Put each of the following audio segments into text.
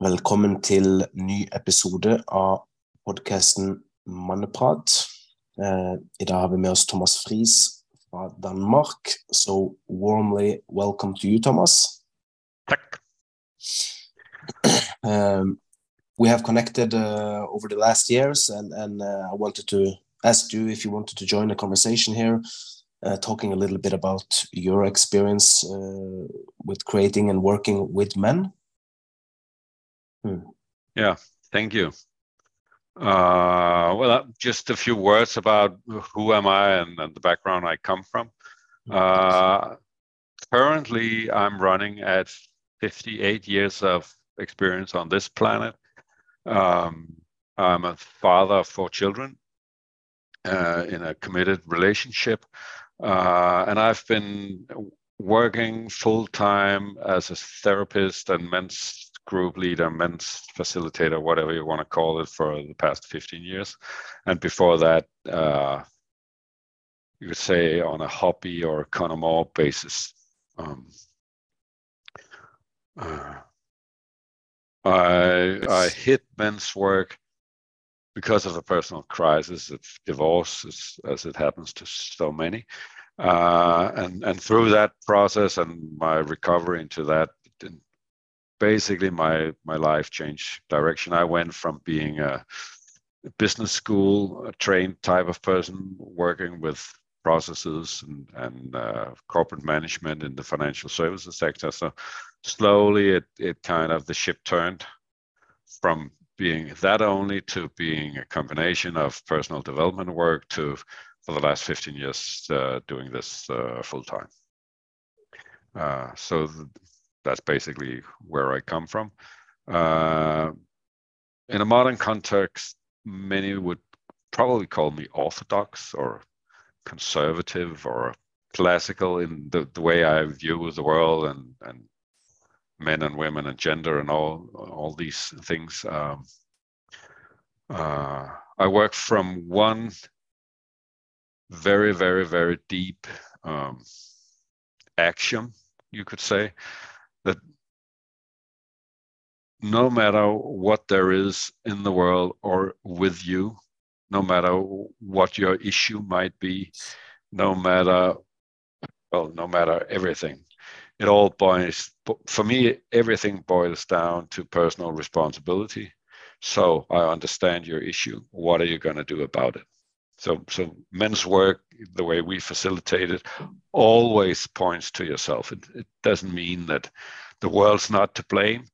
Velkommen til ny episode av podkasten Manneprat. Eh, I dag har vi med oss Thomas Friis fra Danmark. So warmly welcome to you, Thomas. Takk. Um, we have connected uh, over the last years, and, and uh, I wanted to ask you if you wanted to join the conversation here, uh, talking a little bit about your experience uh, with creating and working with men. Hmm. Yeah, thank you. Uh, well, uh, just a few words about who am I and, and the background I come from. Uh, currently, I'm running at 58 years of experience on this planet. Um, I'm a father of four children uh, in a committed relationship. Uh, and I've been working full time as a therapist and men's group leader, men's facilitator, whatever you want to call it, for the past 15 years. And before that, uh, you could say on a hobby or kind of more basis. Um, uh, I, I hit men's work because of a personal crisis of divorce, as, it happens to so many. Uh, and, and through that process and my recovery into that, basically my, my life changed direction. I went from being a business school trained type of person working with processes and, and uh, corporate management in the financial services sector. So slowly it, it kind of the ship turned from being that only to being a combination of personal development work to for the last 15 years uh, doing this uh, full time. Uh, so th- that's basically where I come from. Uh, in a modern context, many would probably call me orthodox or conservative or classical in the, the way I view the world and, and men and women and gender and all all these things. Um, uh, I work from one very, very, very deep um, axiom, you could say, that no matter what there is in the world or with you, no matter what your issue might be, no matter well, no matter everything, it all boils for me everything boils down to personal responsibility. So i understand your issue. What are you going to do about it? So so men's work the way we facilitate it always points to yourself. It, it doesn't mean that the world's not to blame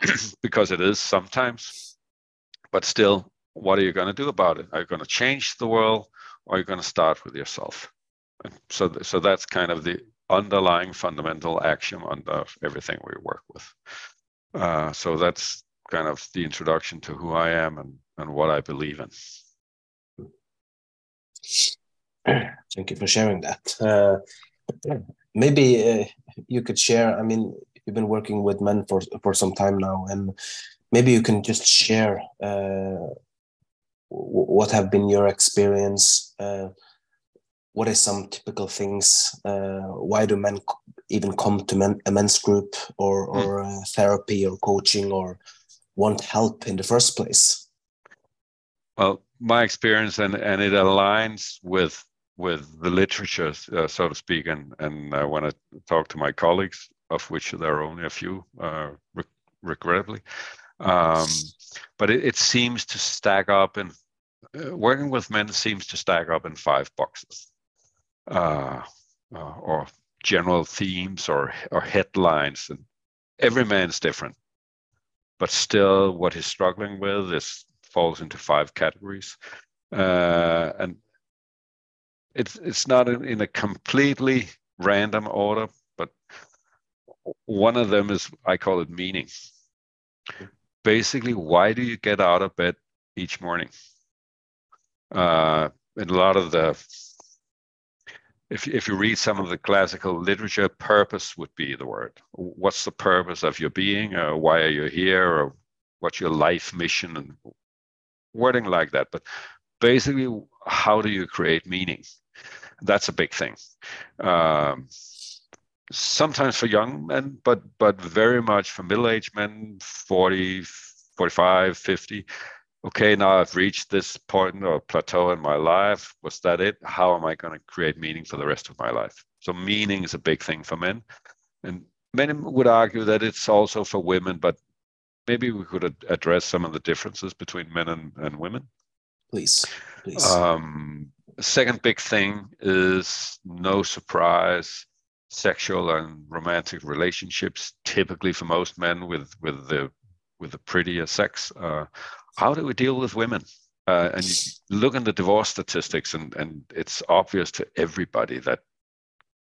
because it is sometimes. But still what are you going to do about it? Are you going to change the world or are you going to start with yourself? And so so that's kind of the underlying fundamental axiom under everything we work with. Uh, so that's kind of the introduction to who I am and, and what I believe in. Thank you for sharing that. Uh, maybe uh, you could share. I mean, you've been working with men for for some time now, and maybe you can just share uh, what have been your experience uh, what are some typical things? Uh, why do men even come to men, a men's group or, hmm. or uh, therapy or coaching or want help in the first place? Well, my experience and, and it aligns with with the literature, uh, so to speak, and and uh, when I talk to my colleagues, of which there are only a few, uh, re regrettably, um, but it, it, seems to stack up in uh, working with men seems to stack up in five boxes uh, uh, or general themes or, or headlines. And every man's different, but still, what he's struggling with is falls into five categories, uh, and it's it's not in, in a completely random order, but one of them is I call it meaning. Basically, why do you get out of bed each morning? Uh, in a lot of the if, if you read some of the classical literature, purpose would be the word. What's the purpose of your being? Uh, why are you here? Or what's your life mission? And wording like that. But basically, how do you create meaning? That's a big thing. Um, sometimes for young men, but but very much for middle-aged men, 40, 45, 50. Okay, now I've reached this point or plateau in my life. Was that it? How am I going to create meaning for the rest of my life? So meaning is a big thing for men, and many would argue that it's also for women. But maybe we could ad- address some of the differences between men and, and women. Please, please. Um, second big thing is no surprise sexual and romantic relationships typically for most men with with the with the prettier sex uh, how do we deal with women? Uh, and you look in the divorce statistics and and it's obvious to everybody that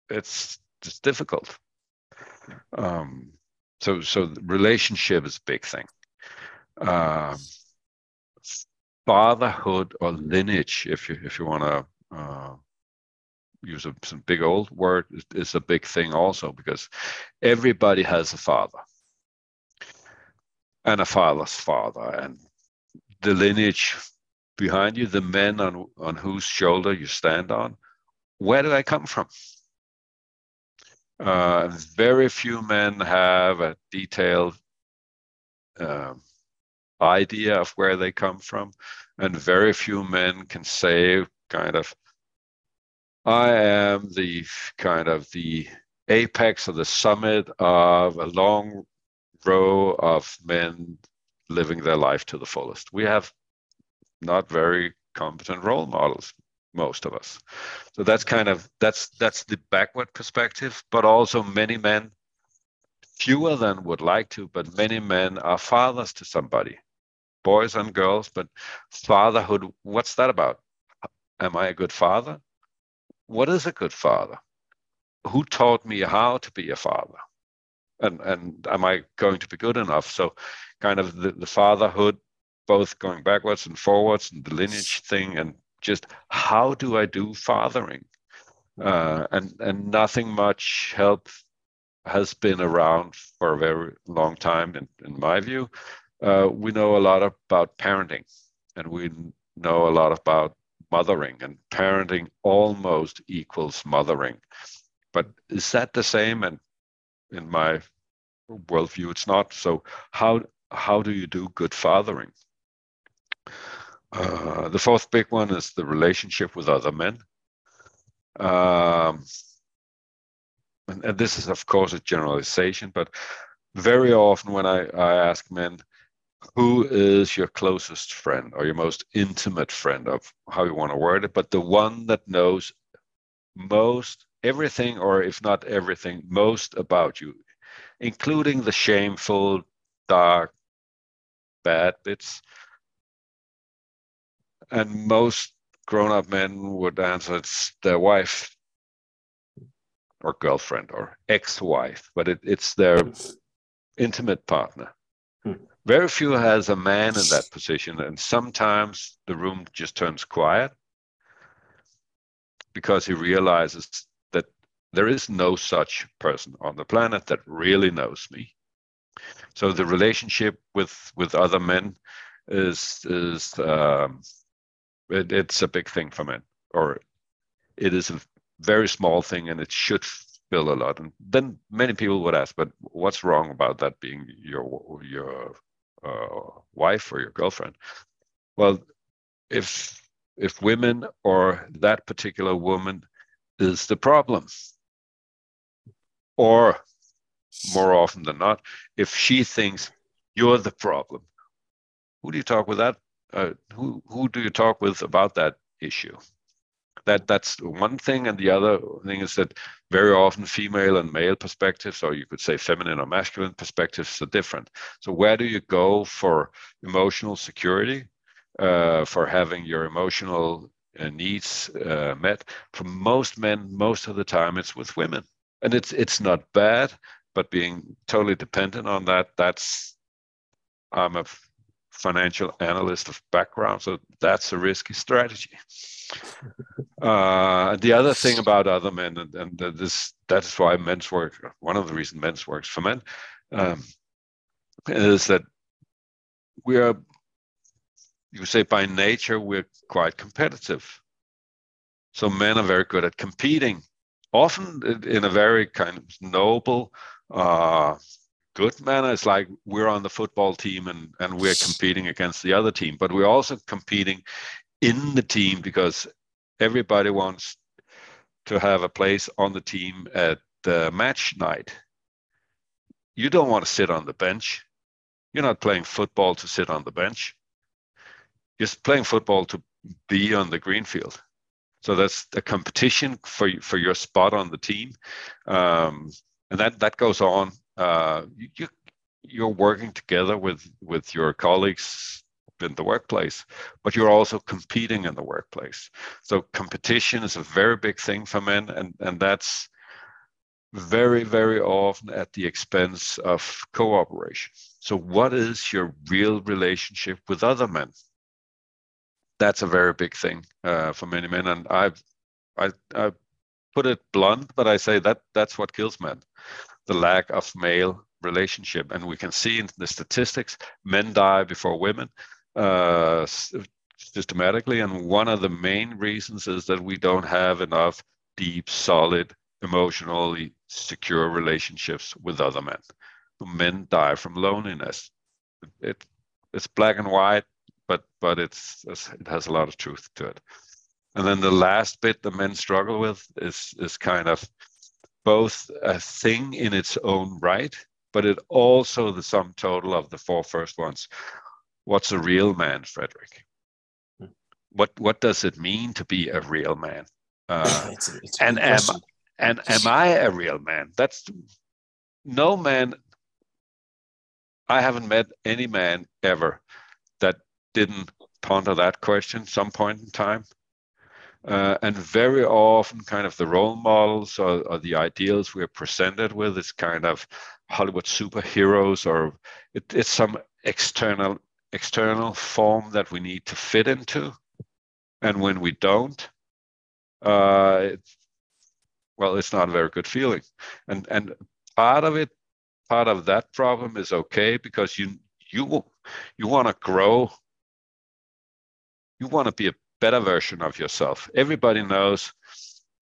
it's just difficult. Um, so so relationship is a big thing. Um, fatherhood or lineage if you if you want to uh, use a, some big old word is, is a big thing also because everybody has a father and a father's father and the lineage behind you the men on on whose shoulder you stand on where do i come from? Uh, very few men have a detailed uh, idea of where they come from and very few men can say kind of I am the kind of the apex or the summit of a long row of men living their life to the fullest. We have not very competent role models, most of us. So that's kind of that's that's the backward perspective, but also many men, fewer than would like to, but many men are fathers to somebody, boys and girls. But fatherhood, what's that about? Am I a good father? what is a good father? Who taught me how to be a father? And and am I going to be good enough? So kind of the, the fatherhood, both going backwards and forwards and the lineage thing and just how do I do fathering? Uh, and and nothing much help has been around for a very long time in, in my view. Uh, we know a lot about parenting and we know a lot about mothering, and parenting almost equals mothering. But is that the same? And in my worldview, it's not. So how how do you do good fathering? Uh, the fourth big one is the relationship with other men. Um, and, and, this is, of course, a generalization, but very often when I, I ask men, who is your closest friend or your most intimate friend of how you want to word it but the one that knows most everything or if not everything most about you including the shameful dark bad bits and most grown-up men would answer it's their wife or girlfriend or ex-wife but it, it's their intimate partner. Hmm. Very few has a man in that position and sometimes the room just turns quiet because he realizes that there is no such person on the planet that really knows me so the relationship with with other men is is um, it, it's a big thing for men or it is a very small thing and it should fill a lot and then many people would ask but what's wrong about that being your your uh, wife or your girlfriend. Well, if if women or that particular woman is the problem, or more often than not, if she thinks you're the problem, who do you talk with that? Uh, who who do you talk with about that issue? that that's one thing and the other thing is that very often female and male perspectives or you could say feminine or masculine perspectives are different so where do you go for emotional security uh, for having your emotional uh, needs uh, met for most men most of the time it's with women and it's it's not bad but being totally dependent on that that's i'm a financial analyst of background so that's a risky strategy uh, the other thing about other men, and, and this that's why men's work, one of the reasons men's works for men, um, is that we are, you say by nature, we're quite competitive. So men are very good at competing often in a very kind of noble, uh, good manner. It's like we're on the football team and, and we're competing against the other team, but we're also competing in the team because everybody wants to have a place on the team at the match night. You don't want to sit on the bench. You're not playing football to sit on the bench. You're playing football to be on the green field. So that's the competition for for your spot on the team, um, and that that goes on. Uh, you you're working together with with your colleagues in the workplace, but you're also competing in the workplace. So competition is a very big thing for men, and and that's very very often at the expense of cooperation. So what is your real relationship with other men? that's a very big thing uh, for many men. And I've I, I put it blunt, but I say that that's what kills men, the lack of male relationship. And we can see in the statistics, men die before women uh, systematically. And one of the main reasons is that we don't have enough deep, solid, emotionally secure relationships with other men. Men die from loneliness. It, it's black and white but but it's it has a lot of truth to it. And then the last bit the men struggle with is is kind of both a thing in its own right, but it also the sum total of the four first ones. What's a real man, Frederick? Hmm. What what does it mean to be a real man? Uh, it's a, it's and am and am I a real man? That's no man. I haven't met any man ever that didn't ponder that question some point in time. Uh, and very often, kind of the role models or, or, the ideals we're presented with is kind of Hollywood superheroes, or it, it's some external external form that we need to fit into. And when we don't, uh, it, well, it's not a very good feeling. And and part of it, part of that problem is okay because you you you want to grow you want to be a better version of yourself. Everybody knows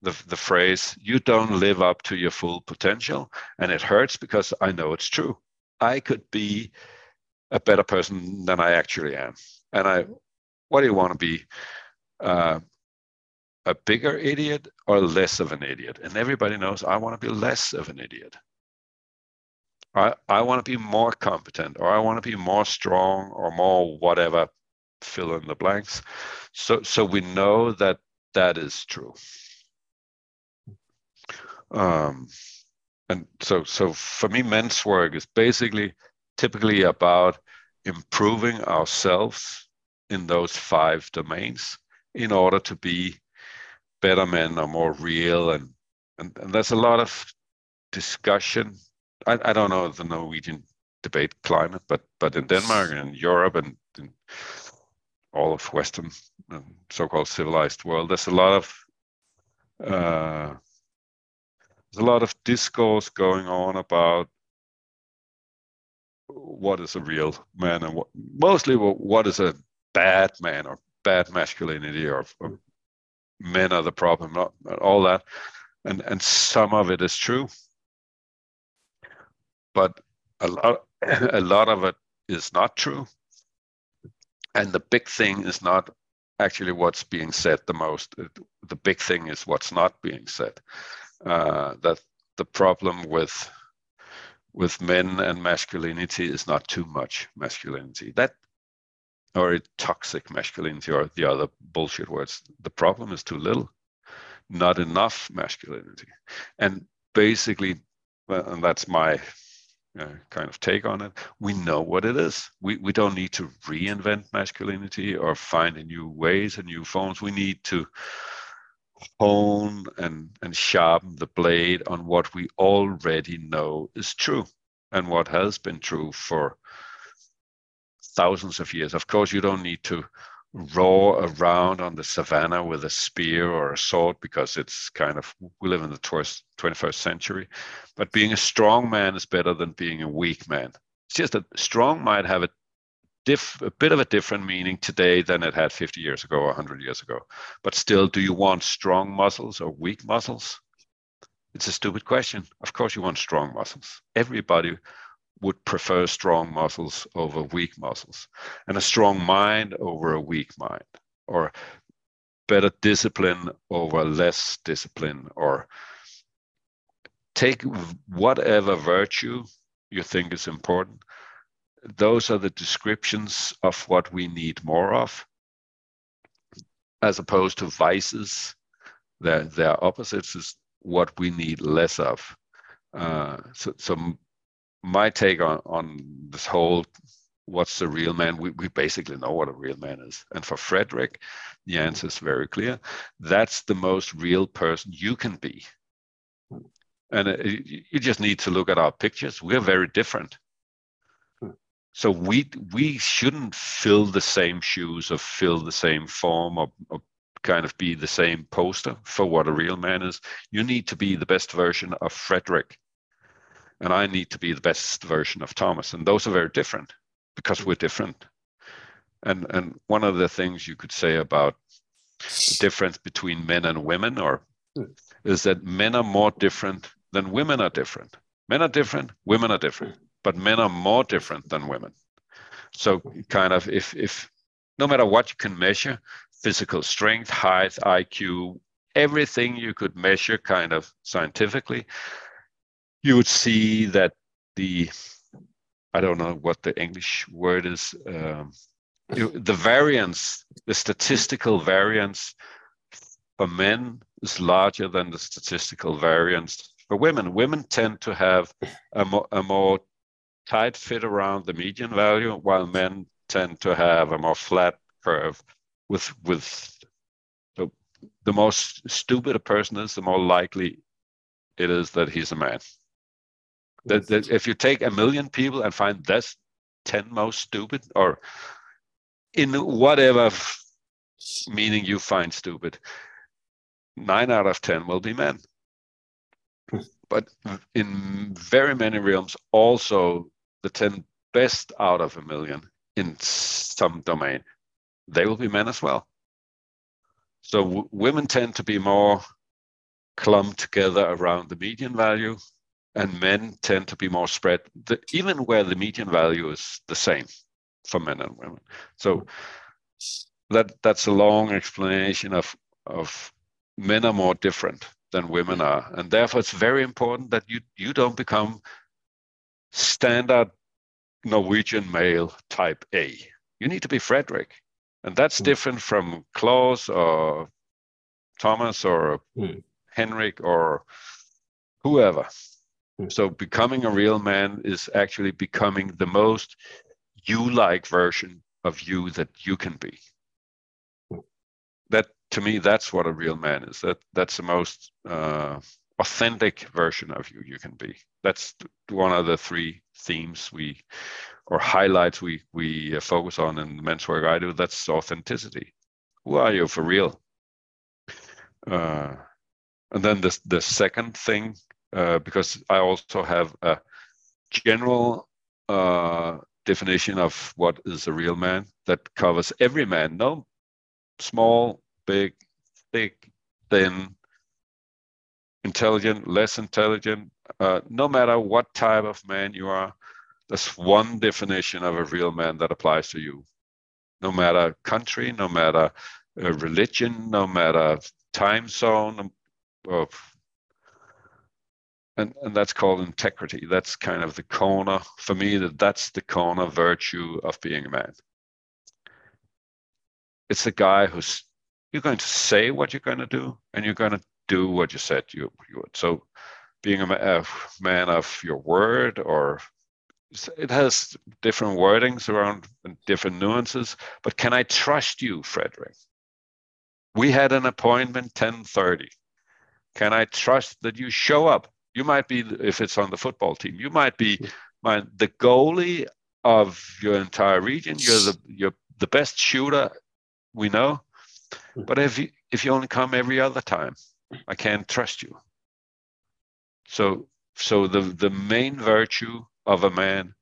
the, the phrase, you don't live up to your full potential. And it hurts because I know it's true. I could be a better person than I actually am. And I, what do you want to be? Uh, a bigger idiot or less of an idiot? And everybody knows I want to be less of an idiot. I, I want to be more competent or I want to be more strong or more whatever fill in the blanks. So, so we know that that is true. Um, and so, so for me, men's work is basically typically about improving ourselves in those five domains in order to be better men or more real and and, and there's a lot of discussion I, I don't know the norwegian debate climate but but in denmark and europe and in all of Western so-called civilized world. There's a lot of uh, there's a lot of discourse going on about what is a real man and what, mostly what is a bad man or bad masculinity or, or men are the problem, not, not all that, and and some of it is true, but a lot a lot of it is not true and the big thing is not actually what's being said the most. The big thing is what's not being said. Uh, that the problem with with men and masculinity is not too much masculinity. That or toxic masculinity or the other bullshit words. The problem is too little, not enough masculinity, and basically, and that's my uh, kind of take on it. We know what it is. We, we don't need to reinvent masculinity or find new ways and new forms. We need to hone and, and sharpen the blade on what we already know is true and what has been true for thousands of years. Of course, you don't need to roar around on the savannah with a spear or a sword because it's kind of we live in the 21st century but being a strong man is better than being a weak man it's just that strong might have a diff, a bit of a different meaning today than it had 50 years ago or 100 years ago but still do you want strong muscles or weak muscles It's a stupid question. Of course, you want strong muscles. Everybody would prefer strong muscles over weak muscles, and a strong mind over a weak mind, or better discipline over less discipline, or take whatever virtue you think is important. Those are the descriptions of what we need more of, as opposed to vices. They're, they're opposites, is what we need less of. Uh, so, so my take on, on this whole what's the real man? We, we basically know what a real man is. And for frederick the answer is very clear. That's the most real person you can be. And uh, you just need to look at our pictures. We're very different. So we we shouldn't fill the same shoes or fill the same form or, or kind of be the same poster for what a real man is. You need to be the best version of frederick and I need to be the best version of Thomas. And those are very different because we're different. And and one of the things you could say about the difference between men and women or is that men are more different than women are different. Men are different, women are different, but men are more different than women. So kind of if if no matter what you can measure, physical strength, height, IQ, everything you could measure kind of scientifically, you would see that the I don't know what the English word is. Um, the variance, the statistical variance for men is larger than the statistical variance for women. Women tend to have a more, a more tight fit around the median value, while men tend to have a more flat curve with with the, the most stupid a person is, the more likely it is that he's a man. That, that if you take a million people and find that's 10 most stupid or in whatever meaning you find stupid, nine out of 10 will be men. but in very many realms, also the 10 best out of a million in some domain, they will be men as well. So women tend to be more clumped together around the median value, and men tend to be more spread, the, even where the median value is the same for men and women. So that that's a long explanation of of men are more different than women are, and therefore it's very important that you you don't become standard Norwegian male type A. You need to be Frederick, and that's mm. different from Klaus or Thomas or mm. Henrik or whoever. So becoming a real man is actually becoming the most you-like version of you that you can be. That to me, that's what a real man is. That that's the most uh, authentic version of you you can be. That's one of the three themes we or highlights we we uh, focus on in the men's work I do. That's authenticity. Who are you for real? Uh, and then the the second thing uh, because I also have a general uh, definition of what is a real man that covers every man, no small, big, thick, thin, intelligent, less intelligent, uh, no matter what type of man you are, That's one definition of a real man that applies to you. No matter country, no matter uh, religion, no matter time zone, of and, and that's called integrity. That's kind of the corner for me. That that's the corner virtue of being a man. It's the guy who's you're going to say what you're going to do, and you're going to do what you said you, you would. So, being a, a man of your word, or it has different wordings around different nuances. But can I trust you, Frederick? We had an appointment 10:30. Can I trust that you show up? You might be, if it's on the football team, you might be the goalie of your entire region. You're the you're the best shooter we know. But if you if you only come every other time, I can't trust you. So so the the main virtue of a man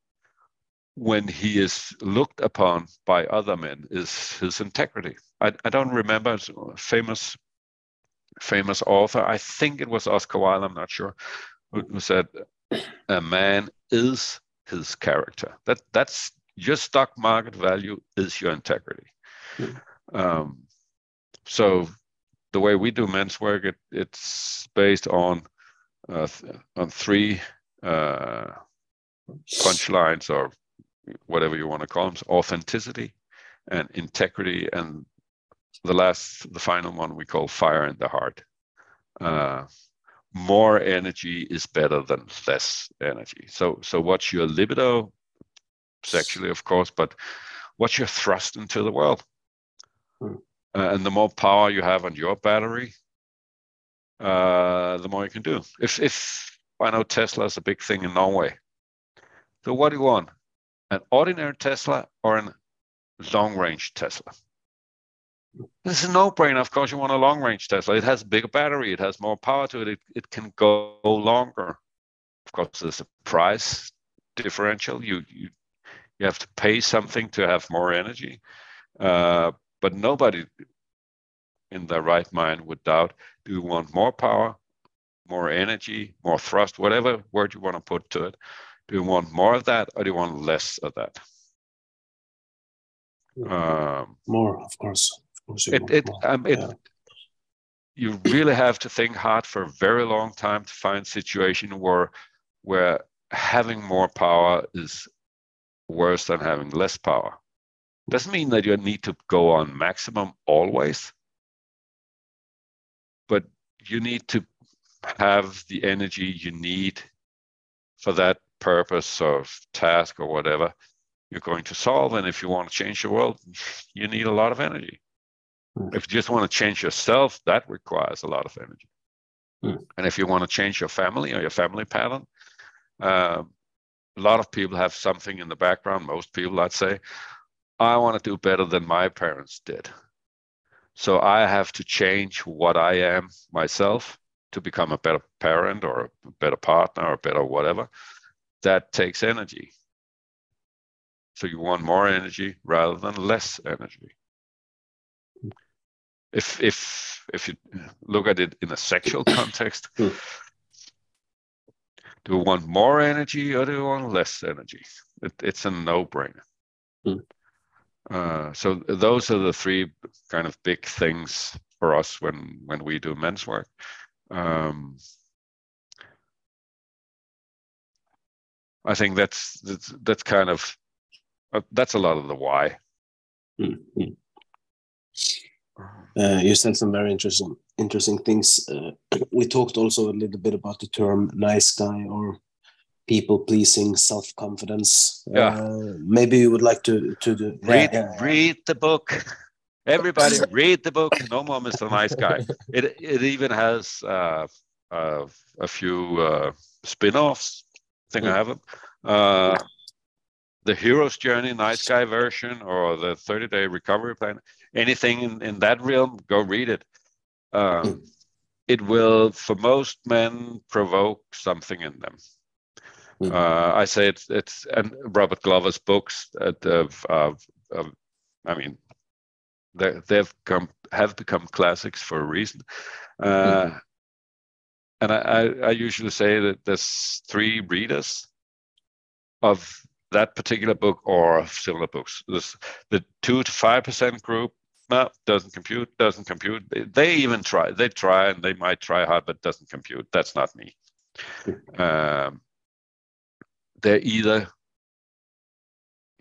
when he is looked upon by other men is his integrity. I, I don't remember famous famous author, I think it was Oscar Wilde, I'm not sure, who said, "A man is his character." That that's your stock market value is your integrity. Mm. Um, so the way we do men's work, it, it's based on uh, th- on three uh, punchlines or whatever you want to call them: authenticity and integrity, and the last, the final one we call fire in the heart. Uh, more energy is better than less energy. So, so what's your libido, sexually, of course, but what's your thrust into the world? Hmm. Uh, and the more power you have on your battery, uh, the more you can do. If, if I know Tesla is a big thing in Norway, so what do you want? An ordinary Tesla or an long range Tesla? This is a no-brainer. Of course, you want a long-range Tesla. It has a bigger battery. It has more power to it. It, it can go longer. Of course, there's a price differential. You you you have to pay something to have more energy. Uh, but nobody in their right mind would doubt: Do you want more power, more energy, more thrust, whatever word you want to put to it? Do you want more of that, or do you want less of that? Um, more, of course it, it, um, it, yeah. you really have to think hard for a very long time to find a situation where where having more power is worse than having less power. Doesn't mean that you need to go on maximum always, but you need to have the energy you need for that purpose or task or whatever you're going to solve. And if you want to change the world, you need a lot of energy. Mm. If you just want to change yourself, that requires a lot of energy. Mm. And if you want to change your family or your family pattern, uh, a lot of people have something in the background. Most people, I'd say, I want to do better than my parents did. So I have to change what I am myself to become a better parent or a better partner or better whatever. That takes energy. So you want more energy rather than less energy if if if you look at it in a sexual context do you want more energy or do you want less energy it, it's a no-brainer mm. uh, so those are the three kind of big things for us when when we do men's work um, i think that's that's, that's kind of uh, that's a lot of the why mm-hmm. Uh, you said some very interesting interesting things. Uh, we talked also a little bit about the term "nice guy" or people pleasing, self confidence. Yeah. Uh, maybe you would like to to do, read yeah, read the book. Everybody read the book. No more Mr. Nice Guy. It it even has uh, uh, a few uh, spin-offs. I think I have them. Uh, the hero's journey, nice guy version, or the 30 day recovery plan anything in, in that realm, go read it. Um, mm. It will, for most men, provoke something in them. Mm. Uh, I say it's it's and Robert Glover's books of I mean, they they've come have become classics for a reason. Uh, mm. And I, I, I usually say that there's three readers of that particular book or similar books. There's the two to five percent group no, doesn't compute, doesn't compute. They even try, they try and they might try hard, but doesn't compute. That's not me. um, they're either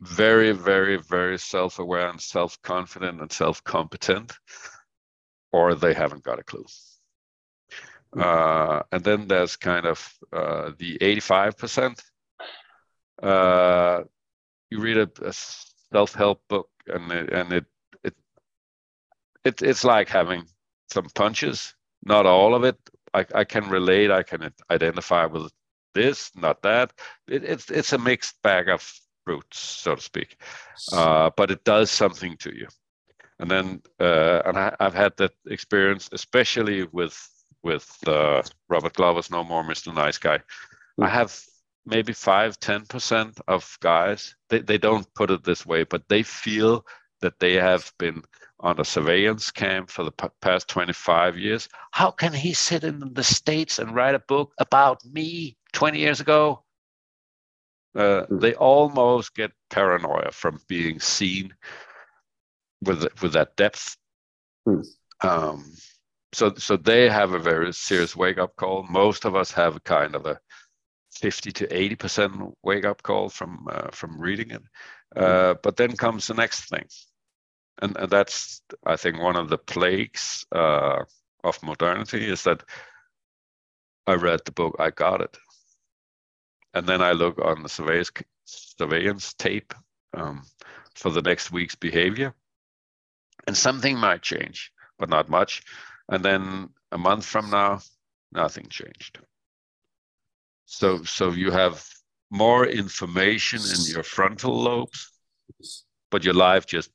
very, very, very self aware and self confident and self competent, or they haven't got a clue. Uh, and then there's kind of uh, the 85%. Uh, you read a, a self help book and it, and it it, it's like having some punches, not all of it. I, I can relate, I can identify with this, not that. It, it's, it's a mixed bag of fruits, so to speak. Uh, but it does something to you. And then, uh, and I, have had that experience, especially with with uh, Robert Glover's No More Mr. Nice Guy. I have maybe five, ten percent of guys. They they don't put it this way, but they feel that they have been on a surveillance camp for the past 25 years. How can he sit in the States and write a book about me 20 years ago? Uh, they almost get paranoia from being seen with with that depth. Mm. Um, so so they have a very serious wake up call. Most of us have kind of a 50 to 80 percent wake up call from uh, from reading it. Hmm. Uh, but then comes the next thing, and, and that's I think one of the plagues uh, of modernity is that I read the book, I got it, and then I look on the surveillance tape um, for the next week's behavior, and something might change, but not much. And then a month from now, nothing changed. So, so you have more information in your frontal lobes, but your life just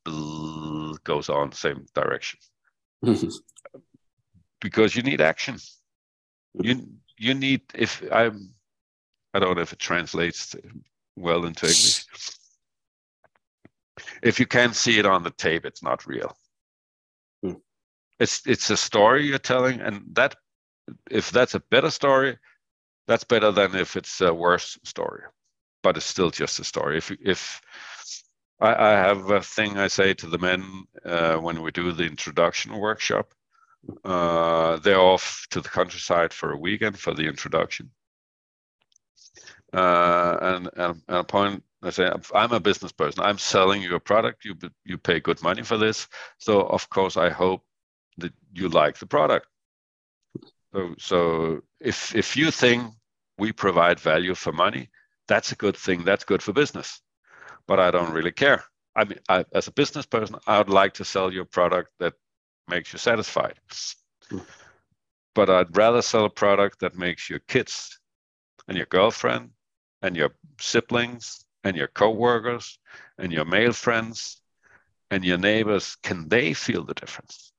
goes on the same direction because you need action. You you need if I'm I don't know if it translates well into English if you can't see it on the tape, it's not real. Hmm. It's it's a story you're telling, and that if that's a better story, that's better than if it's a worse story. But it's still just a story. If if I, I have a thing I say to the men uh, when we do the introduction workshop. Uh, they're off to the countryside for a weekend for the introduction. Uh, and, and, and a point I say, I'm a business person. I'm selling you a product. You you pay good money for this. So of course, I hope that you like the product. So so if if you think we provide value for money, that's a good thing. That's good for business. But I don't really care. I mean, I, as a business person, I would like to sell you a product that makes you satisfied. But I'd rather sell a product that makes your kids and your girlfriend and your siblings and your co-workers and your male friends and your neighbors can they feel the difference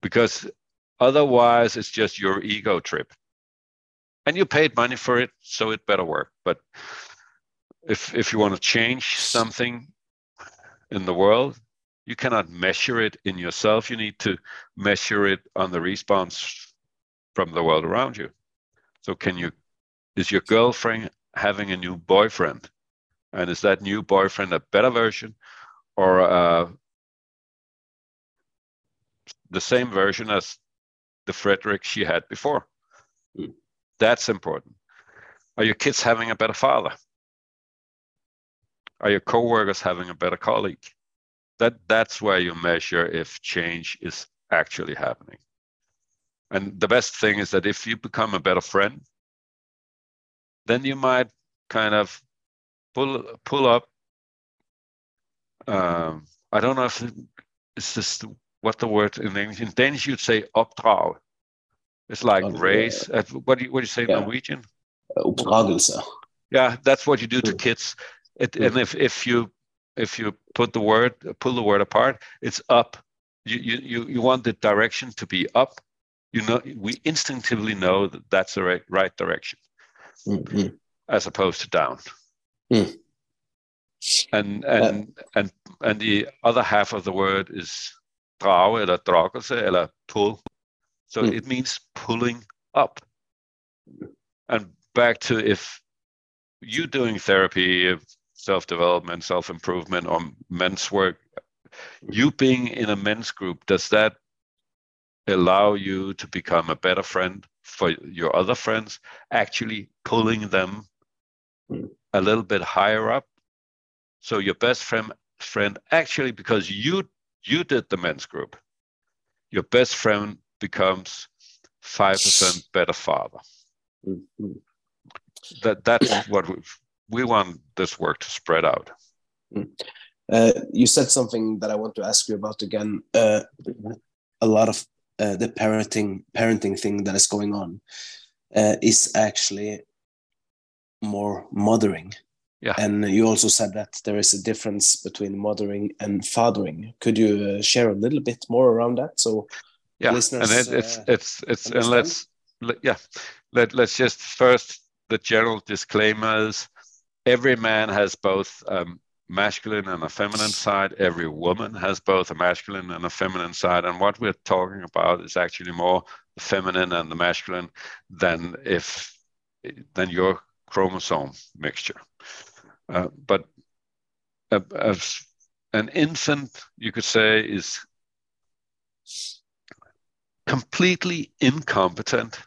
because otherwise it's just your ego trip and you paid money for it so it better work but if if you want to change something in the world you cannot measure it in yourself you need to measure it on the response from the world around you so can you is your girlfriend having a new boyfriend? And is that new boyfriend a better version or uh, the same version as the Frederick she had before? That's important. Are your kids having a better father? Are your coworkers having a better colleague? That that's where you measure if change is actually happening. And the best thing is that if you become a better friend, then you might kind of pull pull up. Um, I don't know if it's just what the word in English. In Danish, you'd say opdrag. It's like oh, raise. Uh, what do you what do you say yeah. in Norwegian? Oppdragelse. Yeah, that's what you do to kids. It, and if if you if you put the word pull the word apart, it's up. You you you, you want the direction to be up. You know, we instinctively know that that's the right, right direction mm-hmm. as opposed to down. Mm. And and uh, and and the other half of the word is drage eller dragelse eller pull. So mm. it means pulling up. And back to if you doing therapy, self-development, self-improvement, or men's work, you being in a men's group, does that allow you to become a better friend for your other friends, actually pulling them a little bit higher up. So your best friend friend actually because you you did the men's group, your best friend becomes five percent better father. Mm-hmm. That that's what we we want this work to spread out. Mm. Uh, you said something that I want to ask you about again. Uh, a lot of uh, the parenting parenting thing that is going on uh, is actually more mothering. Yeah. And you also said that there is a difference between mothering and fathering. Could you uh, share a little bit more around that? So yeah, and it, it's uh, it's it's understand? and let's yeah let let's just first the general disclaimer is every man has both um, masculine and a feminine side. Every woman has both a masculine and a feminine side. And what we're talking about is actually more the feminine and the masculine than if than your chromosome mixture. Uh, but as an infant, you could say, is completely incompetent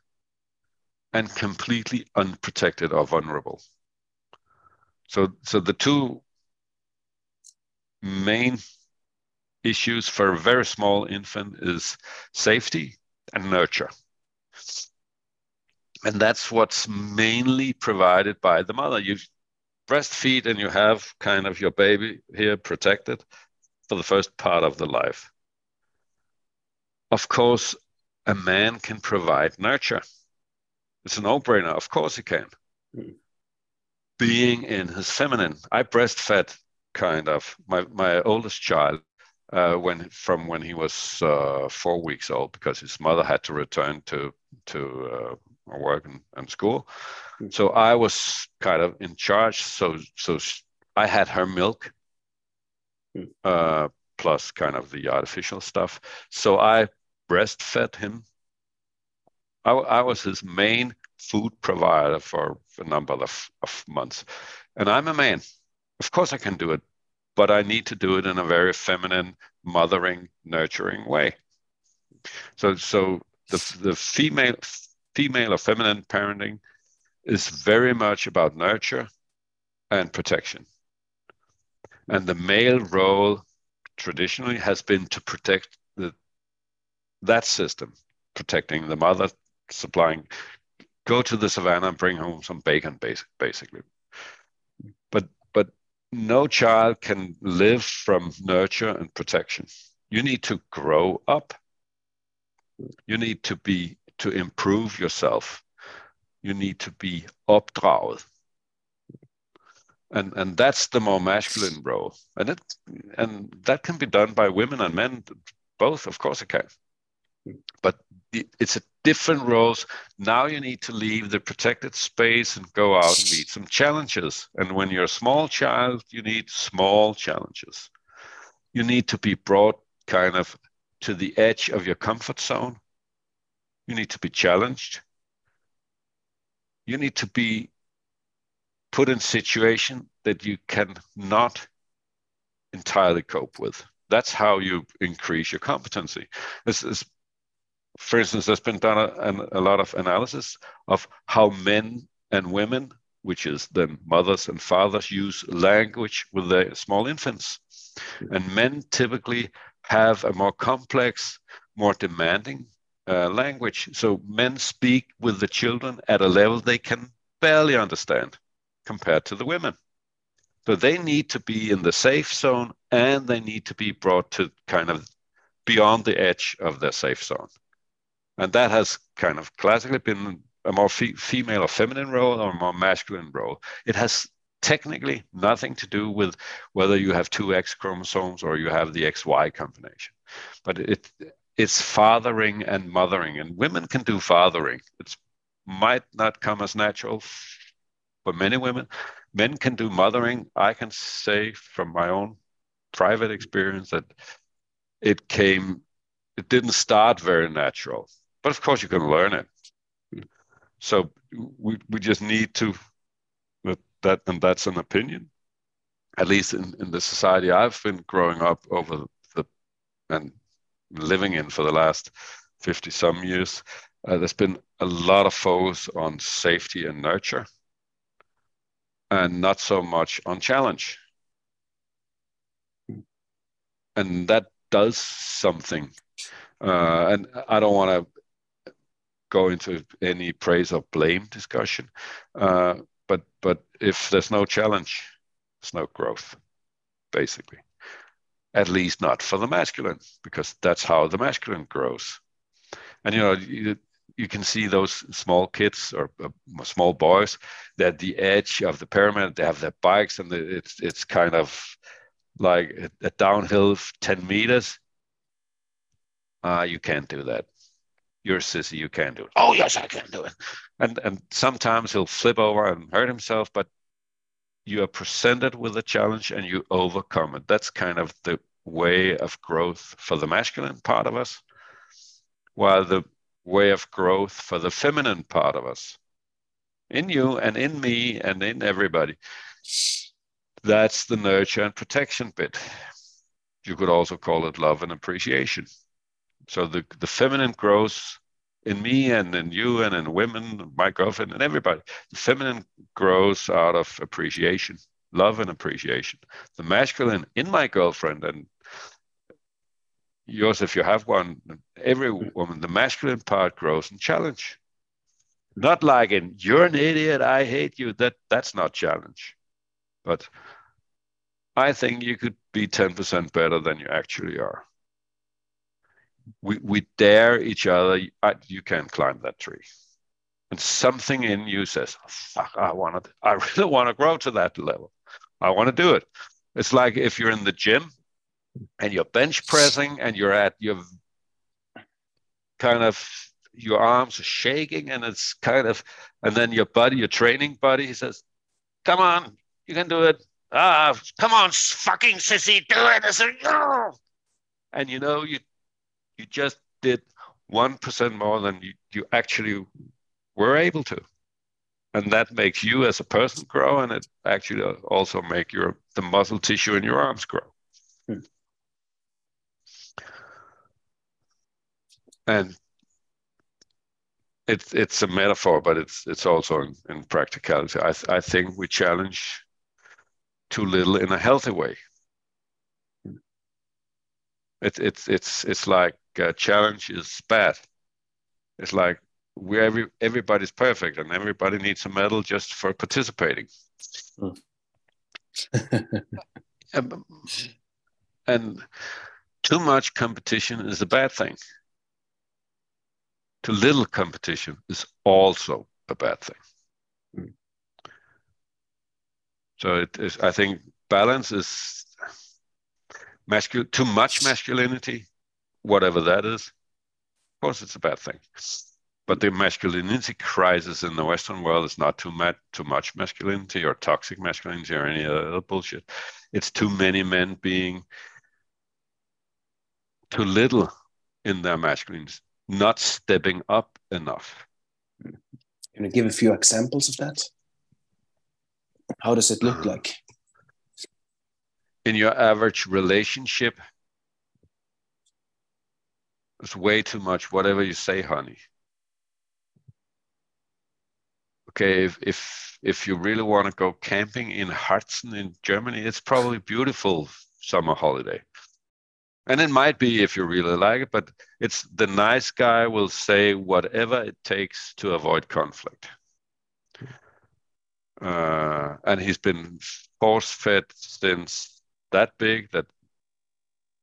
and completely unprotected or vulnerable. So, so the two main issues for a very small infant is safety and nurture. And that's what's mainly provided by the mother. You breastfeed and you have kind of your baby here protected for the first part of the life. Of course, a man can provide nurture. It's a no brainer. Of course, he can. Mm. Being in his feminine, I breastfed kind of my, my oldest child uh, when from when he was uh, four weeks old because his mother had to return to to uh, work and, and school. Mm. So I was kind of in charge. So so I had her milk, mm. uh, plus kind of the artificial stuff. So I breastfed him. I, I was his main food provider for a number of, of months, and I'm a man. Of course, I can do it, but I need to do it in a very feminine, mothering, nurturing way. So so the the female female or feminine parenting is very much about nurture and protection. And the male role traditionally has been to protect the, that system, protecting the mother, supplying, go to the savannah and bring home some bacon, basically. But, but no child can live from nurture and protection. You need to grow up. You need to be to improve yourself, you need to be opdraget. And, and that's the more masculine role. And, it, and that can be done by women and men, both, of course it can. But it's a different roles. Now you need to leave the protected space and go out and meet some challenges. And when you're a small child, you need small challenges. You need to be brought kind of to the edge of your comfort zone you need to be challenged. You need to be put in situation that you cannot entirely cope with. That's how you increase your competency. This is, for instance, there's been done a, a lot of analysis of how men and women, which is then mothers and fathers, use language with their small infants. And men typically have a more complex, more demanding uh, language. So men speak with the children at a level they can barely understand compared to the women. So they need to be in the safe zone and they need to be brought to kind of beyond the edge of their safe zone. And that has kind of classically been a more fe- female or feminine role or a more masculine role. It has technically nothing to do with whether you have two X chromosomes or you have the XY combination. But it it's fathering and mothering, and women can do fathering. It might not come as natural for many women. Men can do mothering. I can say from my own private experience that it came, it didn't start very natural, but of course you can learn it. So we we just need to that, and that's an opinion. At least in, in the society I've been growing up over the and living in for the last 50 some years, uh, there's been a lot of focus on safety and nurture and not so much on challenge. And that does something. Uh, and I don't want to go into any praise or blame discussion, uh, but but if there's no challenge, there's no growth, basically at least not for the masculine, because that's how the masculine grows. And you know, you, you can see those small kids or uh, small boys that the edge of the pyramid, they have their bikes, and it's it's kind of like a, a downhill 10 meters. Uh, you can't do that. You're a sissy, you can't do it. Oh yes, I can do it. And and sometimes he'll flip over and hurt himself, but you are presented with a challenge and you overcome it. That's kind of the way of growth for the masculine part of us, while the way of growth for the feminine part of us, in you and in me and in everybody, that's the nurture and protection bit. You could also call it love and appreciation. So the, the feminine grows in me and in you and in women, my girlfriend and everybody. The feminine grows out of appreciation, love and appreciation. The masculine in my girlfriend and yours, if you have one, every woman, the masculine part grows in challenge. Not like in you're an idiot, I hate you. That that's not challenge. But I think you could be 10% better than you actually are we, we dare each other. I, you can't climb that tree. And something in you says, fuck, I want to, I really want to grow to that level. I want to do it. It's like if you're in the gym and you're bench pressing and you're at your kind of your arms are shaking and it's kind of and then your buddy your training buddy he says come on you can do it ah come on fucking sissy do it and you know you you just did 1% more than you, you actually were able to. And that makes you as a person grow, and it actually also make your the muscle tissue in your arms grow. Hmm. And it's it's a metaphor, but it's it's also in, in practicality. I I think we challenge too little in a healthy way. Hmm. It's it's it's it's like uh, challenge is bad. It's like we every everybody's perfect and everybody needs a medal just for participating. Mm. and too much competition is a bad thing. Too little competition is also a bad thing. Mm. So it is. I think balance is masculine. Too much masculinity whatever that is, of course, it's a bad thing. But the masculinity crisis in the Western world is not too much, too much masculinity or toxic masculinity or any other bullshit. It's too many men being too little in their masculines, not stepping up enough. Can you give a few examples of that? How does it look uh, like? In your average relationship, it's way too much. Whatever you say, honey. Okay, if if if you really want to go camping in Harzen in Germany, it's probably beautiful summer holiday. And it might be if you really like it, but it's the nice guy will say whatever it takes to avoid conflict. Uh, and he's been force fed since that big that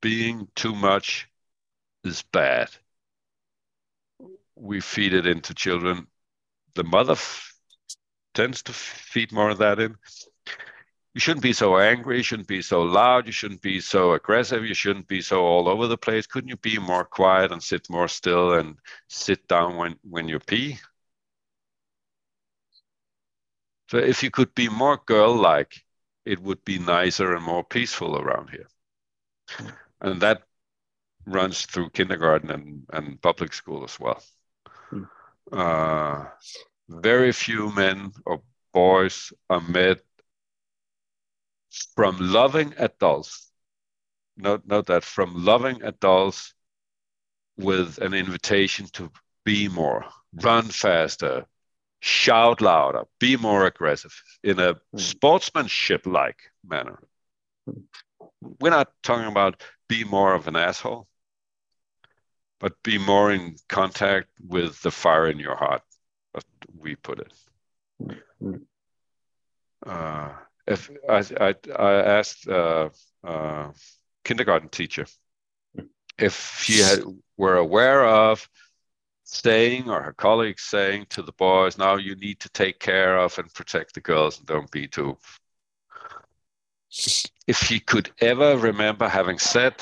being too much is bad. We feed it into children. The mother f- tends to feed more of that in. You shouldn't be so angry. You shouldn't be so loud. You shouldn't be so aggressive. You shouldn't be so all over the place. Couldn't you be more quiet and sit more still and sit down when, when you pee? So if you could be more girl-like, it would be nicer and more peaceful around here. And that runs through kindergarten and, and public school as well. Mm. Uh, very few men or boys are met from loving adults. Note, note that from loving adults with an invitation to be more, run faster, shout louder, be more aggressive in a mm. sportsmanship like manner. Mm. We're not talking about be more of an asshole but be more in contact with the fire in your heart, as we put it. Uh, if I, I, I asked uh, uh, kindergarten teacher if she had, were aware of saying or her colleagues saying to the boys, now you need to take care of and protect the girls and don't be too. If he could ever remember having said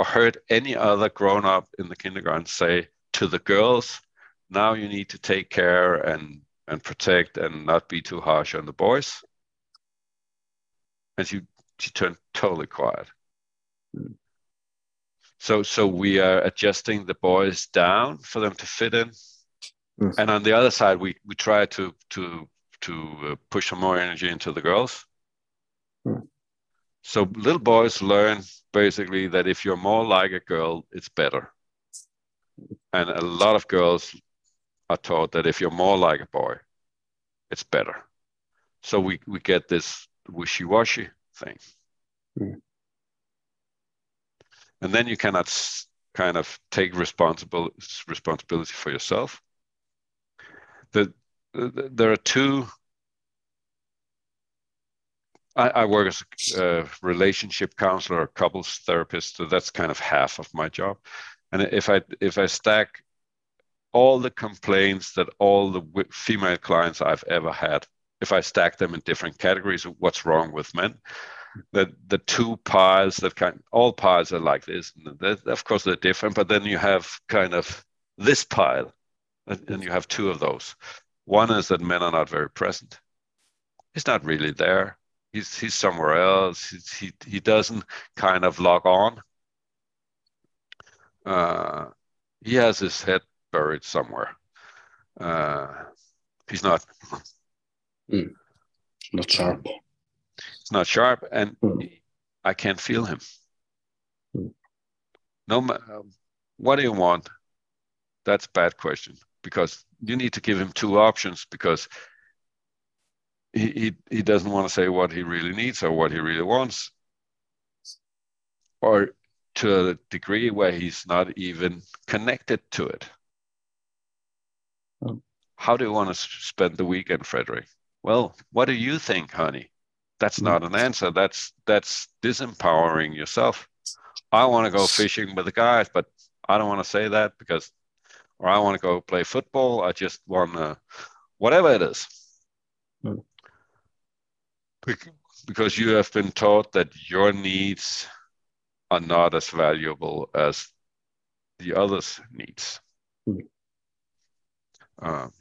or heard any other grown up in the kindergarten say to the girls, now you need to take care and, and protect and not be too harsh on the boys. and she she turned totally quiet. So so we are adjusting the boys down for them to fit in, mm. and on the other side we we try to to to uh, push some more energy into the girls. So little boys learn basically that if you're more like a girl, it's better. And a lot of girls are taught that if you're more like a boy, it's better. So we, we get this wishy-washy thing. Mm. And then you cannot kind of take responsible responsibility for yourself. The, the, there are two I, I work as a relationship counselor, couples therapist, so that's kind of half of my job. And if I if I stack all the complaints that all the female clients I've ever had, if I stack them in different categories of what's wrong with men, the the two piles that kind all piles are like this. of course, they're different, but then you have kind of this pile, and you have two of those. One is that men are not very present. He's not really there he's he's somewhere else. He's, he he doesn't kind of log on. Uh, he has his head buried somewhere. Uh, he's not mm. not sharp. It's not sharp, and mm. I can't feel him. Mm. No, what do you want? That's a bad question because you need to give him two options because he, he, doesn't want to say what he really needs or what he really wants. Or to a degree where he's not even connected to it. Oh. how do you want to spend the weekend frederick? Well what do you think honey? That's mm. not an answer. That's that's disempowering yourself. I want to go fishing with the guys but i don't want to say that because or i want to go play football. I just want to whatever it is. Mm because you have been taught that your needs are not as valuable as the others' needs. Mm. Um,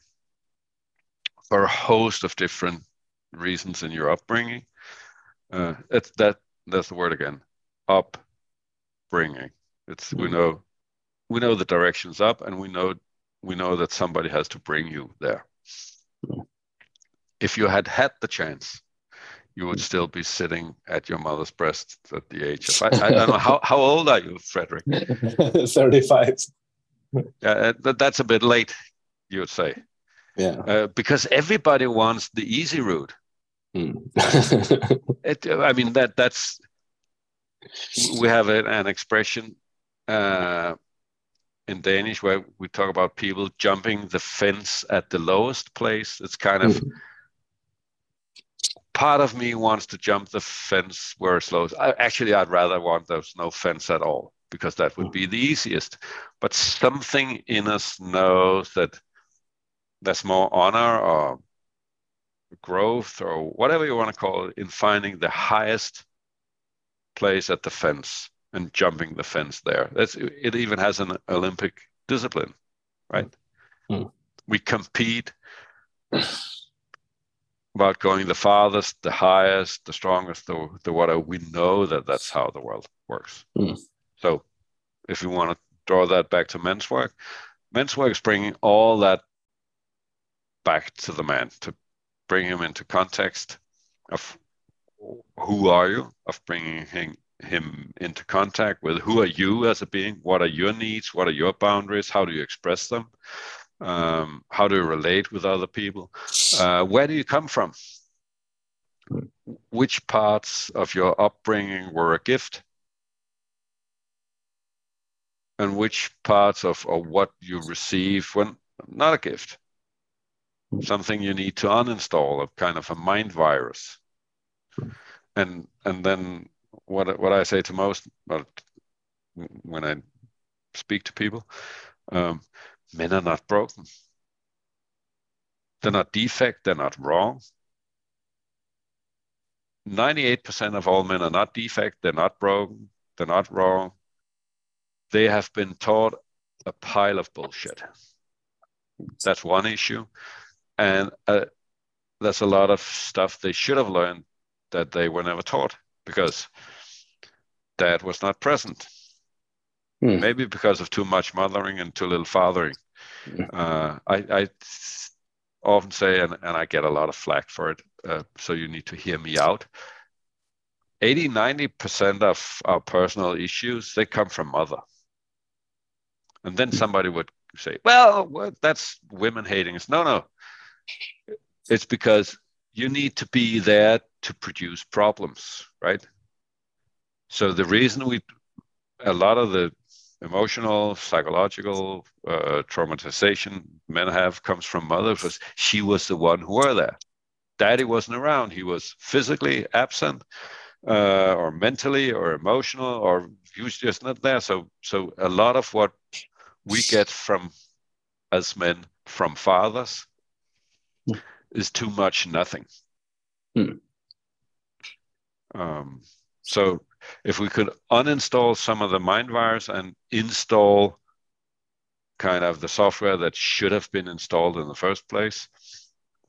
for a host of different reasons in your upbringing. Uh, it's that that's the word again. Upbringing. It's mm. we hmm. know we know the directions up, and we know we know that somebody has to bring you there. Mm. If you had had the chance you would still be sitting at your mother's breast at the age of I, I don't know how, how old are you, Frederick? 35. Yeah, uh, that's a bit late, you would say. Yeah. Uh, because everybody wants the easy route. Mm. it, I mean that that's we have an, an expression uh, in Danish where we talk about people jumping the fence at the lowest place. It's kind of mm part of me wants to jump the fence where it's low. I, actually, I'd rather want there's no fence at all because that would be the easiest. But something in us knows that there's more honor or growth or whatever you want to call it in finding the highest place at the fence and jumping the fence there. That's it. Even has an Olympic discipline, right? Mm. We compete about going the farthest, the highest, the strongest, the, the whatever. We know that that's how the world works. Mm. So if you want to draw that back to men's work, men's work is bringing all that back to the man to bring him into context of who are you, of bringing him, him into contact with who are you as a being, what are your needs, what are your boundaries, how do you express them, um, how do you relate with other people. Uh, where do you come from? Which parts of your upbringing were a gift? And which parts of, of what you receive were not a gift? Something you need to uninstall a kind of a mind virus. And and then what what i say to most when i speak to people um, men are not broken. They're not defect, they're not wrong. 98% of all men are not defect, they're not broken, they're not wrong. They have been taught a pile of bullshit. That's one issue. And uh, there's a lot of stuff they should have learned that they were never taught because dad was not present. Hmm. Maybe because of too much mothering and too little fathering. Uh, I, I, often say, and, and I get a lot of flack for it, uh, so you need to hear me out. 80 90% of our personal issues they come from mother and then somebody would say well that's women hating us no no it's because you need to be there to produce problems, right? So the reason we, a lot of the emotional, psychological uh, traumatization men have comes from mother because she was the one who were there. Daddy wasn't around. He was physically absent, uh, or mentally, or emotional, or he was just not there. So, so a lot of what we get from as men from fathers is too much nothing. Hmm. Um, so if we could uninstall some of the mind virus and install kind of the software that should have been installed in the first place,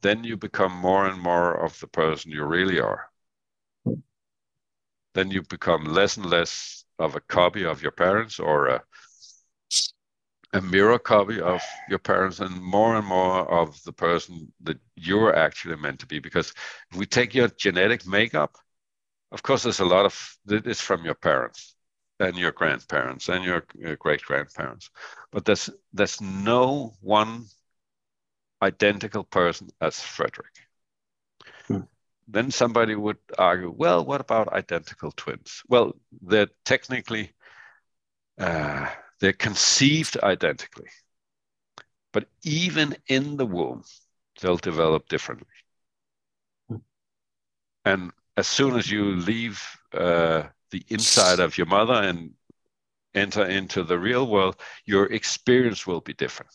then you become more and more of the person you really are. Then you become less and less of a copy of your parents or a a mirror copy of your parents and more and more of the person that you're actually meant to be. Because if we take your genetic makeup, of course, there's a lot of it's from your parents and your grandparents and your, great grandparents, but there's there's no one identical person as Frederick. Hmm. Then somebody would argue, well, what about identical twins? Well, they're technically uh, they're conceived identically. But even in the womb, they'll develop differently. And as soon as you leave uh, the inside of your mother and enter into the real world, your experience will be different.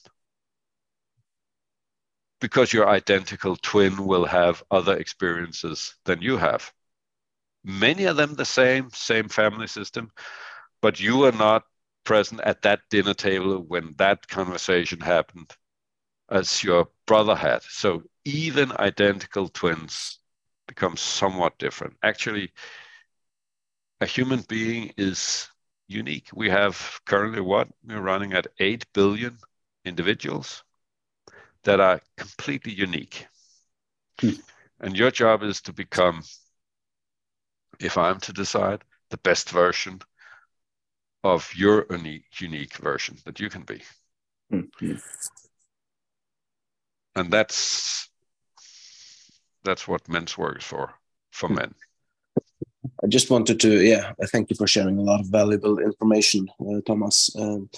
Because your identical twin will have other experiences than you have. Many of them the same, same family system, but you are not present at that dinner table when that conversation happened as your brother had. So even identical twins become somewhat different. Actually, a human being is unique. We have currently what? We're running at 8 billion individuals that are completely unique. Hmm. And your job is to become, if I'm to decide, the best version of your unique, unique version that you can be. Mm-hmm. And that's that's what men's work is for, for mm-hmm. men. I just wanted to, yeah, thank you for sharing a lot of valuable information, uh, Thomas. Um,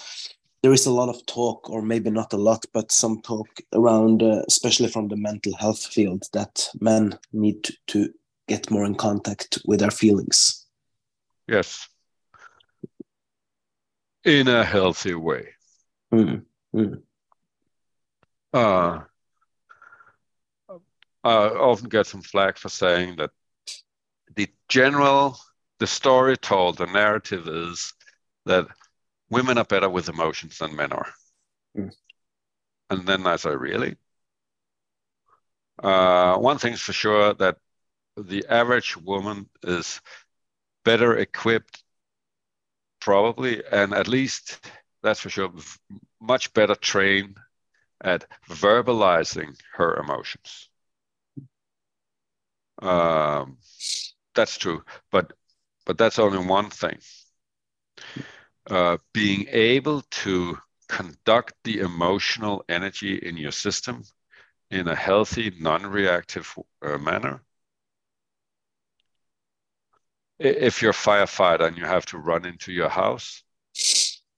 there is a lot of talk, or maybe not a lot, but some talk around, uh, especially from the mental health field, that men need to, to get more in contact with their feelings. Yes, in a healthy way. Mm, mm. Uh, I often get some flack for saying that the general, the story told, the narrative is that women are better with emotions than men are. Mm. And then I say, really? Uh, one thing's for sure that the average woman is better equipped probably, and at least that's for sure, much better trained at verbalizing her emotions. Um, that's true, but but that's only one thing. Uh, being able to conduct the emotional energy in your system in a healthy, non-reactive uh, manner if you're a firefighter and you have to run into your house,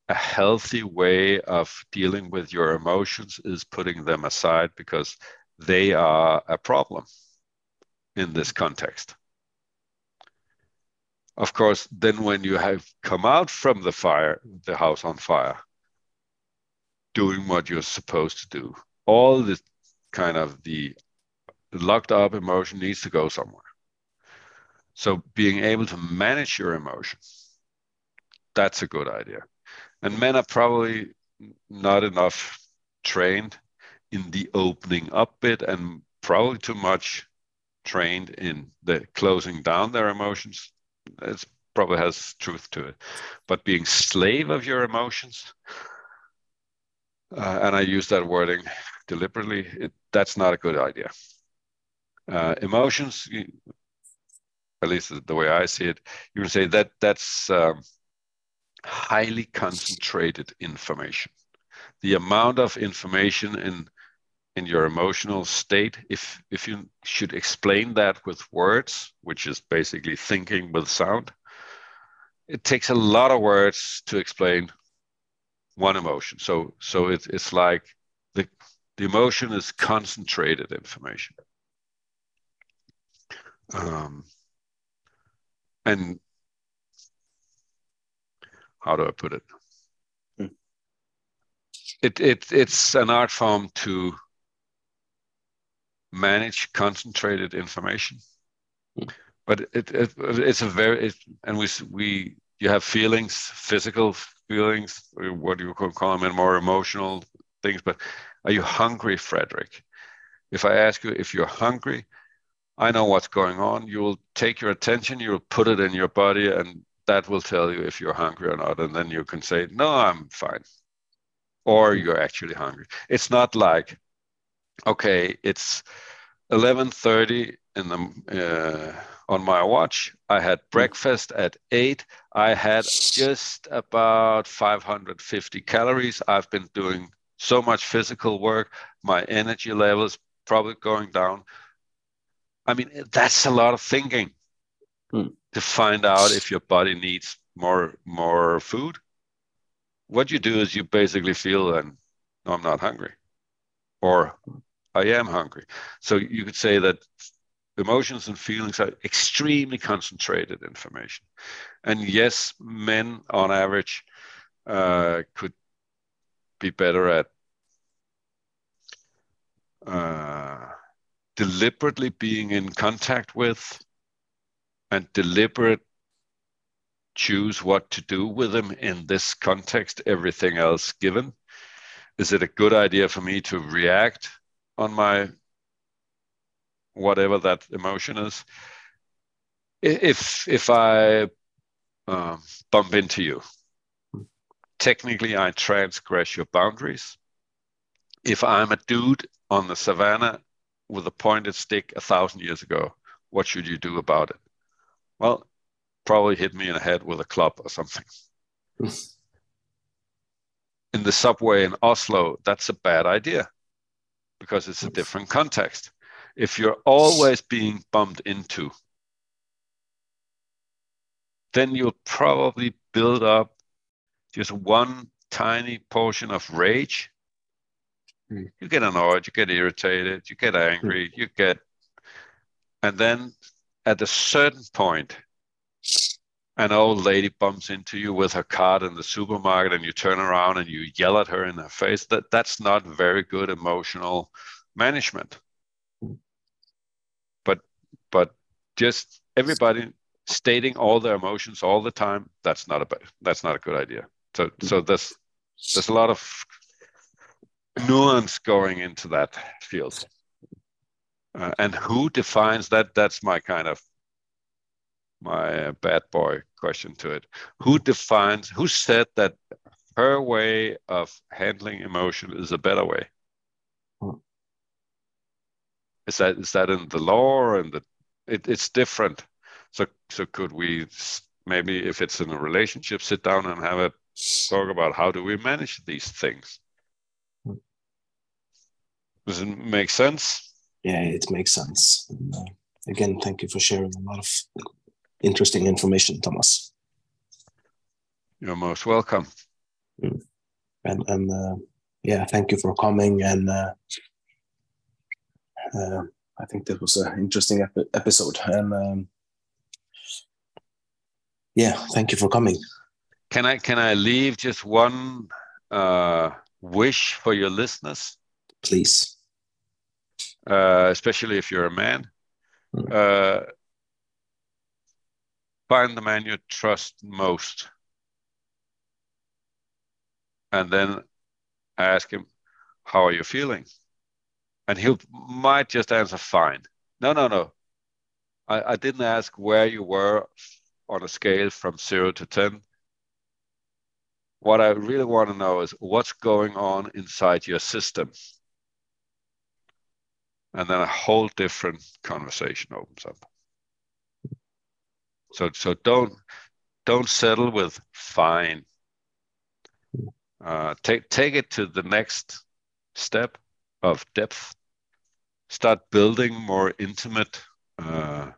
a healthy way of dealing with your emotions is putting them aside because they are a problem in this context. Of course, then when you have come out from the fire, the house on fire, doing what you're supposed to do, all the kind of the locked up emotion needs to go somewhere. So being able to manage your emotions, that's a good idea. And men are probably not enough trained in the opening up bit and probably too much trained in the closing down their emotions. It probably has truth to it, but being slave of your emotions, uh, and I use that wording deliberately. It, that's not a good idea. Uh, emotions, at least the way I see it, you can say that that's um, highly concentrated information. The amount of information in in your emotional state, if if you should explain that with words, which is basically thinking with sound, it takes a lot of words to explain one emotion. So so it's it's like the the emotion is concentrated information. Um, and how do I put it? Hmm. It, it it's an art form to manage concentrated information, hmm. but it, it it's a very it, and we we you have feelings, physical feelings, what do you call them, and more emotional things. But are you hungry, Frederick? If I ask you if you're hungry, I know what's going on. You will take your attention, you will put it in your body, and that will tell you if you're hungry or not. And then you can say, No, I'm fine. Or mm-hmm. you're actually hungry. It's not like, okay, it's 11:30 in the uh, on my watch. I had mm-hmm. breakfast at eight. I had just about 550 calories. I've been doing so much physical work. My energy levels probably going down. I mean, that's a lot of thinking hmm. to find out if your body needs more more food. What you do is you basically feel, and no, I'm not hungry, or I am hungry. So you could say that emotions and feelings are extremely concentrated information. And yes, men on average uh, could be better at uh, deliberately being in contact with and deliberate choose what to do with them in this context, everything else given? Is it a good idea for me to react on my whatever that emotion is? If if I uh, bump into you, technically I transgress your boundaries. If I'm a dude on the savannah with a pointed stick a thousand years ago, what should you do about it? Well, probably hit me in the head with a club or something. in the subway in Oslo, that's a bad idea because it's a different context. If you're always being bumped into, then you'll probably build up just one tiny portion of rage Mm. You get annoyed, you get irritated, you get angry, mm. you get, and then at a certain point, an old lady bumps into you with her cart in the supermarket and you turn around and you yell at her in her face that that's not very good emotional management but but just everybody stating all their emotions all the time that's not a that's not a good idea so so there's there's a lot of nuance going into that field. Uh, and who defines that? That's my kind of my bad boy question to it. Who defines? Who said that her way of handling emotion is a better way? Is that is that in the law and the? It, it's different. So so could we maybe if it's in a relationship, sit down and have a talk about how do we manage these things? Does it make sense? Yeah, it makes sense. And, uh, again, thank you for sharing a lot of interesting information, Thomas. You're most welcome. Mm. And and uh, yeah, thank you for coming. And uh, uh I think that was an interesting ep- episode. And um, yeah, thank you for coming. Can I can I leave just one uh, wish for your listeners? Please uh, especially if you're a man. Hmm. Find the man you trust most. And then ask him, How are you feeling? And he might just answer, Fine. No, no, no. I, I didn't ask where you were on a scale from zero to 10. What I really want to know is what's going on inside your system. And then a whole different conversation opens up. So, so don't don't settle with fine. Uh, take take it to the next step of depth. Start building more intimate uh,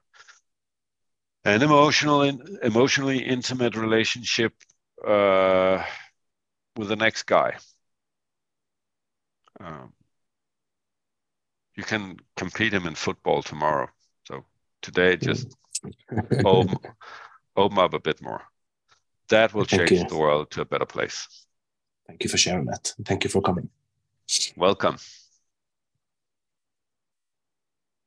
an emotional emotionally intimate relationship uh, with the next guy. Um, you can compete him in football tomorrow. So today, just open, open up a bit more. That will Thank change you. the world to a better place. Thank you for sharing that. Thank you for coming. Welcome.